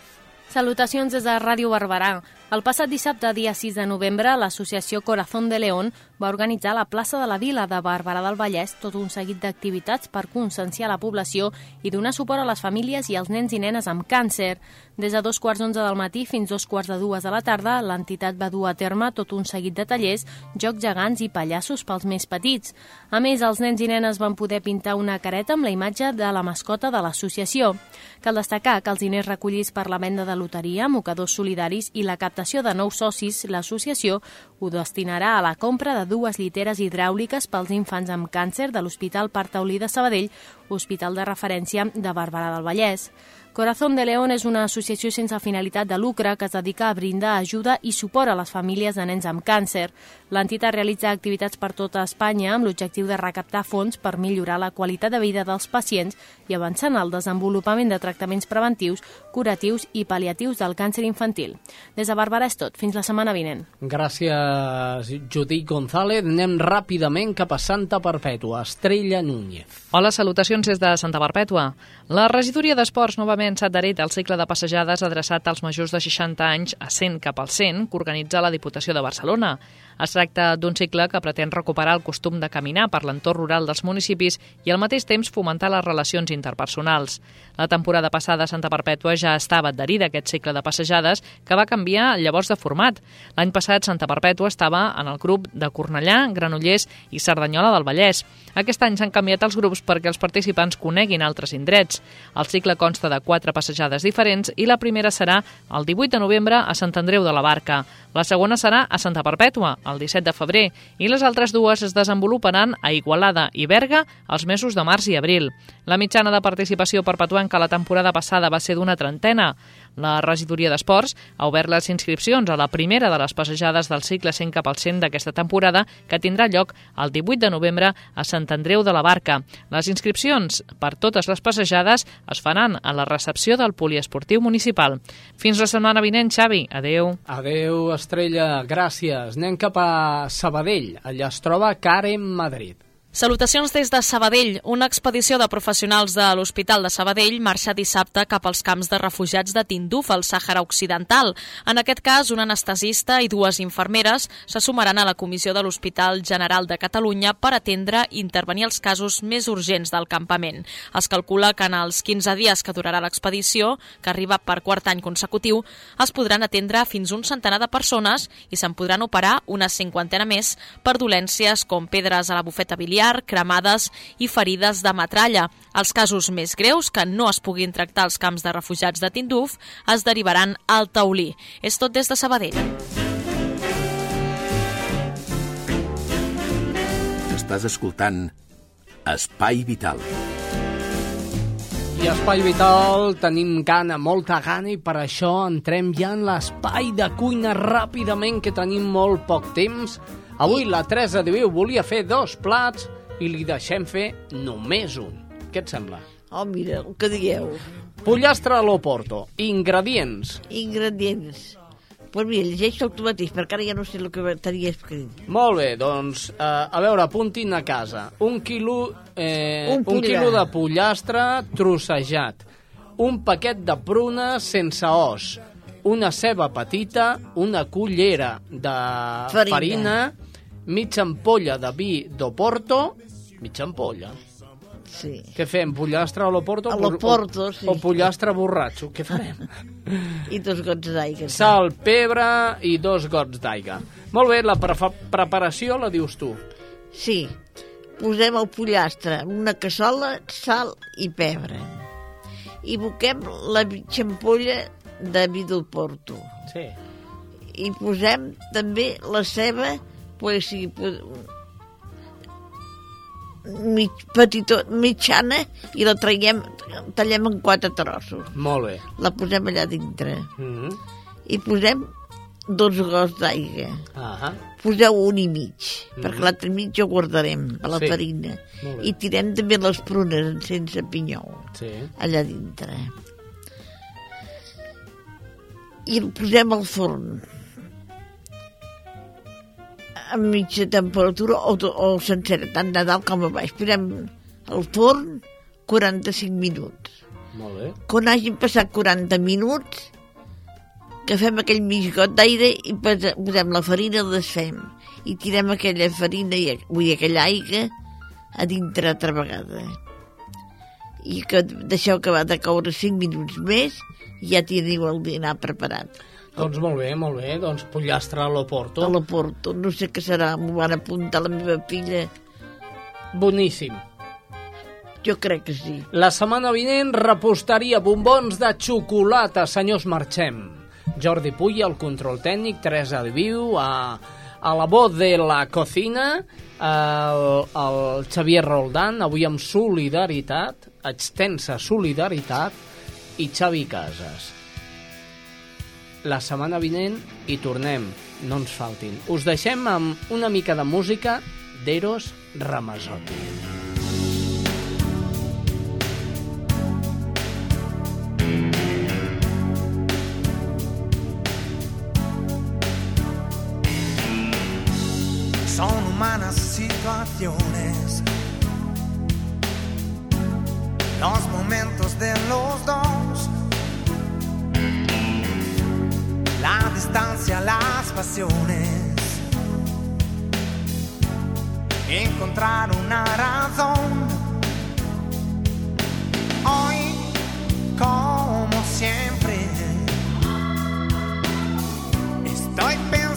S12: Salutacions des de Ràdio Barberà. El passat dissabte, dia 6 de novembre, l'associació Corazón de León va organitzar a la plaça de la Vila de Barberà del Vallès tot un seguit d'activitats per conscienciar la població i donar suport a les famílies i als nens i nenes amb càncer. Des de dos quarts d'onze del matí fins dos quarts de dues de la tarda, l'entitat va dur a terme tot un seguit de tallers, jocs gegants i pallassos pels més petits. A més, els nens i nenes van poder pintar una careta amb la imatge de la mascota de l'associació. Cal destacar que els diners recollits per la venda de loteria, mocadors solidaris i la captació captació de nous socis, l'associació ho destinarà a la compra de dues lliteres hidràuliques pels infants amb càncer de l'Hospital Partaulí de Sabadell, hospital de referència de Barberà del Vallès. Corazón de León és una associació sense finalitat de lucre que es dedica a brindar ajuda i suport a les famílies de nens amb càncer. L'entitat realitza activitats per tota Espanya amb l'objectiu de recaptar fons per millorar la qualitat de vida dels pacients i avançar en el desenvolupament de tractaments preventius, curatius i pal·liatius del càncer infantil. Des de Barberà és tot. Fins la setmana vinent.
S1: Gràcies, Judit González. Anem ràpidament cap a Santa Perpètua. Estrella Núñez.
S13: Hola, salutacions des de Santa Perpètua. La regidoria d'Esports novament s'ha adherit al cicle de passejades adreçat als majors de 60 anys a 100 cap al 100 que organitza la Diputació de Barcelona. Es tracta d'un cicle que pretén recuperar el costum de caminar per l'entorn rural dels municipis i al mateix temps fomentar les relacions interpersonals. La temporada passada Santa Perpètua ja estava adherida a aquest cicle de passejades que va canviar llavors de format. L'any passat Santa Perpètua estava en el grup de Cornellà, Granollers i Cerdanyola del Vallès. Aquest any s'han canviat els grups perquè els participants coneguin altres indrets. El cicle consta de quatre passejades diferents i la primera serà el 18 de novembre a Sant Andreu de la Barca. La segona serà a Santa Perpètua, el 17 de febrer, i les altres dues es desenvoluparan a Igualada i Berga els mesos de març i abril. La mitjana de participació perpetuenca la temporada passada va ser d'una trentena. La regidoria d'Esports ha obert les inscripcions a la primera de les passejades del cicle 100 cap al 100 d'aquesta temporada, que tindrà lloc el 18 de novembre a Sant Andreu de la Barca. Les inscripcions per totes les passejades es faran a la recepció del poliesportiu municipal. Fins la setmana vinent, Xavi. Adeu.
S1: Adeu, Estrella. Gràcies. Anem cap a Sabadell. Allà es troba Karen Madrid.
S12: Salutacions des de Sabadell. Una expedició de professionals de l'Hospital de Sabadell marxa dissabte cap als camps de refugiats de Tinduf, al Sàhara Occidental. En aquest cas, un anestesista i dues infermeres se sumaran a la comissió de l'Hospital General de Catalunya per atendre i intervenir els casos més urgents del campament. Es calcula que en els 15 dies que durarà l'expedició, que arriba per quart any consecutiu, es podran atendre fins un centenar de persones i se'n podran operar una cinquantena més per dolències com pedres a la bufeta biliar familiar, cremades i ferides de metralla. Els casos més greus que no es puguin tractar als camps de refugiats de Tinduf es derivaran al Taulí. És tot des de Sabadell.
S4: Estàs escoltant Espai Vital.
S1: I Espai Vital tenim gana, molta gana, i per això entrem ja en l'espai de cuina ràpidament, que tenim molt poc temps. Avui la Teresa Viu volia fer dos plats i li deixem fer només un. Què et sembla?
S2: Oh, mira, el que dieu.
S1: Pollastre a l'Oporto. Ingredients.
S2: Ingredients. Pues mira, llegeixo el tu mateix, perquè ara ja no sé el que tenia escrit.
S1: Molt bé, doncs, eh, a veure, apuntin a casa. Un quilo, eh,
S2: Un
S1: un, quilo de pollastre trossejat, un paquet de prunes sense os, una ceba petita, una cullera de
S2: Farina.
S1: farina mitja ampolla de vi d'Oporto, mitja ampolla.
S2: Sí.
S1: Què fem, pollastre a l'Oporto?
S2: A l'Oporto, sí.
S1: O pollastre borratxo, què farem?
S2: I dos gots d'aigua.
S1: Sal, pebre i dos gots d'aigua. Molt bé, la prefa- preparació la dius tu.
S2: Sí. Posem el pollastre en una cassola, sal i pebre. I boquem la mitja ampolla de vi del Porto.
S1: Sí.
S2: I posem també la ceba, pues, sí, pues, mig, petitó, mitjana i la traiem, tallem en quatre trossos.
S1: Molt bé.
S2: La posem allà dintre.
S1: Mm -hmm.
S2: I posem dos gots d'aigua.
S1: Ah
S2: Poseu un i mig,
S1: Mhm.
S2: perquè l'altre mig ho guardarem per la
S1: Sí.
S2: farina. I tirem també les prunes sense pinyol,
S1: sí.
S2: allà dintre. I el posem al forn a mitja temperatura o, o sencera, tant de dalt com a baix. Posem al forn 45 minuts.
S1: Molt bé.
S2: Quan hagin passat 40 minuts, que fem aquell mig got d'aire i posem la farina i la desfem. I tirem aquella farina, i, vull dir, aquella aigua, a dintre altra vegada. I que deixeu acabar de coure 5 minuts més i ja teniu el dinar preparat.
S1: Doncs molt bé, molt bé. Doncs pollastre a l'Oporto.
S2: A l'Oporto, no sé què serà, m'ho van apuntar la meva filla.
S1: Boníssim.
S2: Jo crec que sí.
S1: La setmana vinent, reposteria, bombons de xocolata, senyors, marxem. Jordi Puy, al control tècnic, Teresa de Viu, a, a la voz de la cocina, el, el Xavier Roldán, avui amb solidaritat, extensa solidaritat, i Xavi Casas. La setmana vinent hi tornem, no ens faltin. Us deixem amb una mica de música d'Eros Ramazzotti.
S14: Son humanas situaciones, los momentos de los dos, la distancia, las pasiones, encontrar una razón. Hoy, como siempre, estoy pensando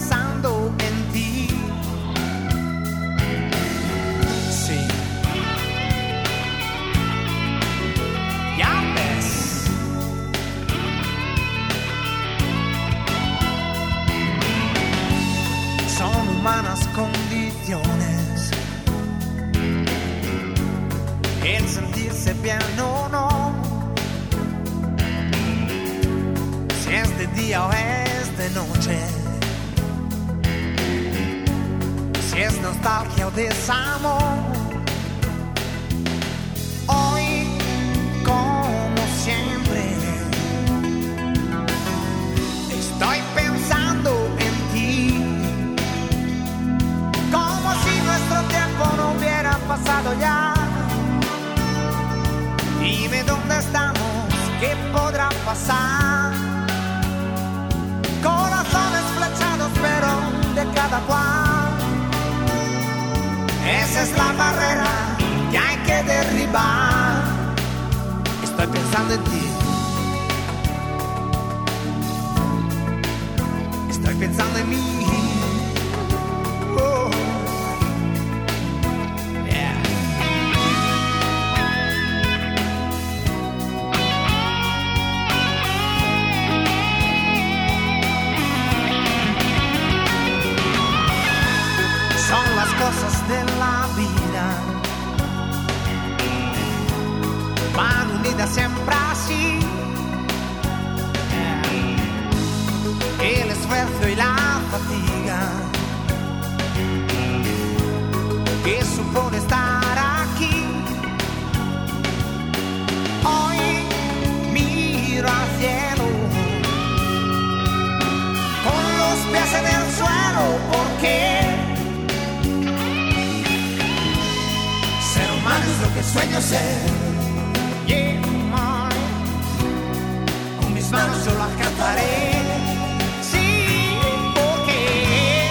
S14: sueño ser. Yeah, mine. Con mis manos yo las cantaré. Sí, porque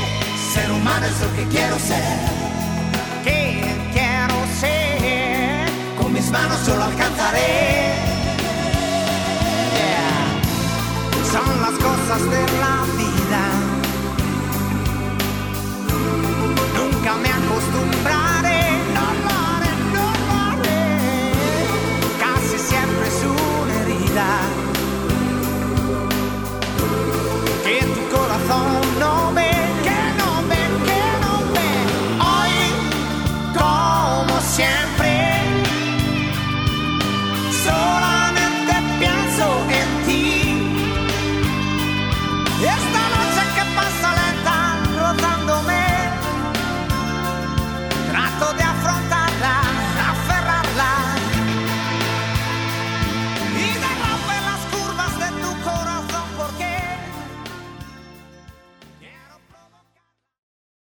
S14: ser humano es lo que quiero ser. Que quiero ser. Con mis manos yo lo alcanzaré. Son las cosas de la vida. Nunca me acostumbraré. vida.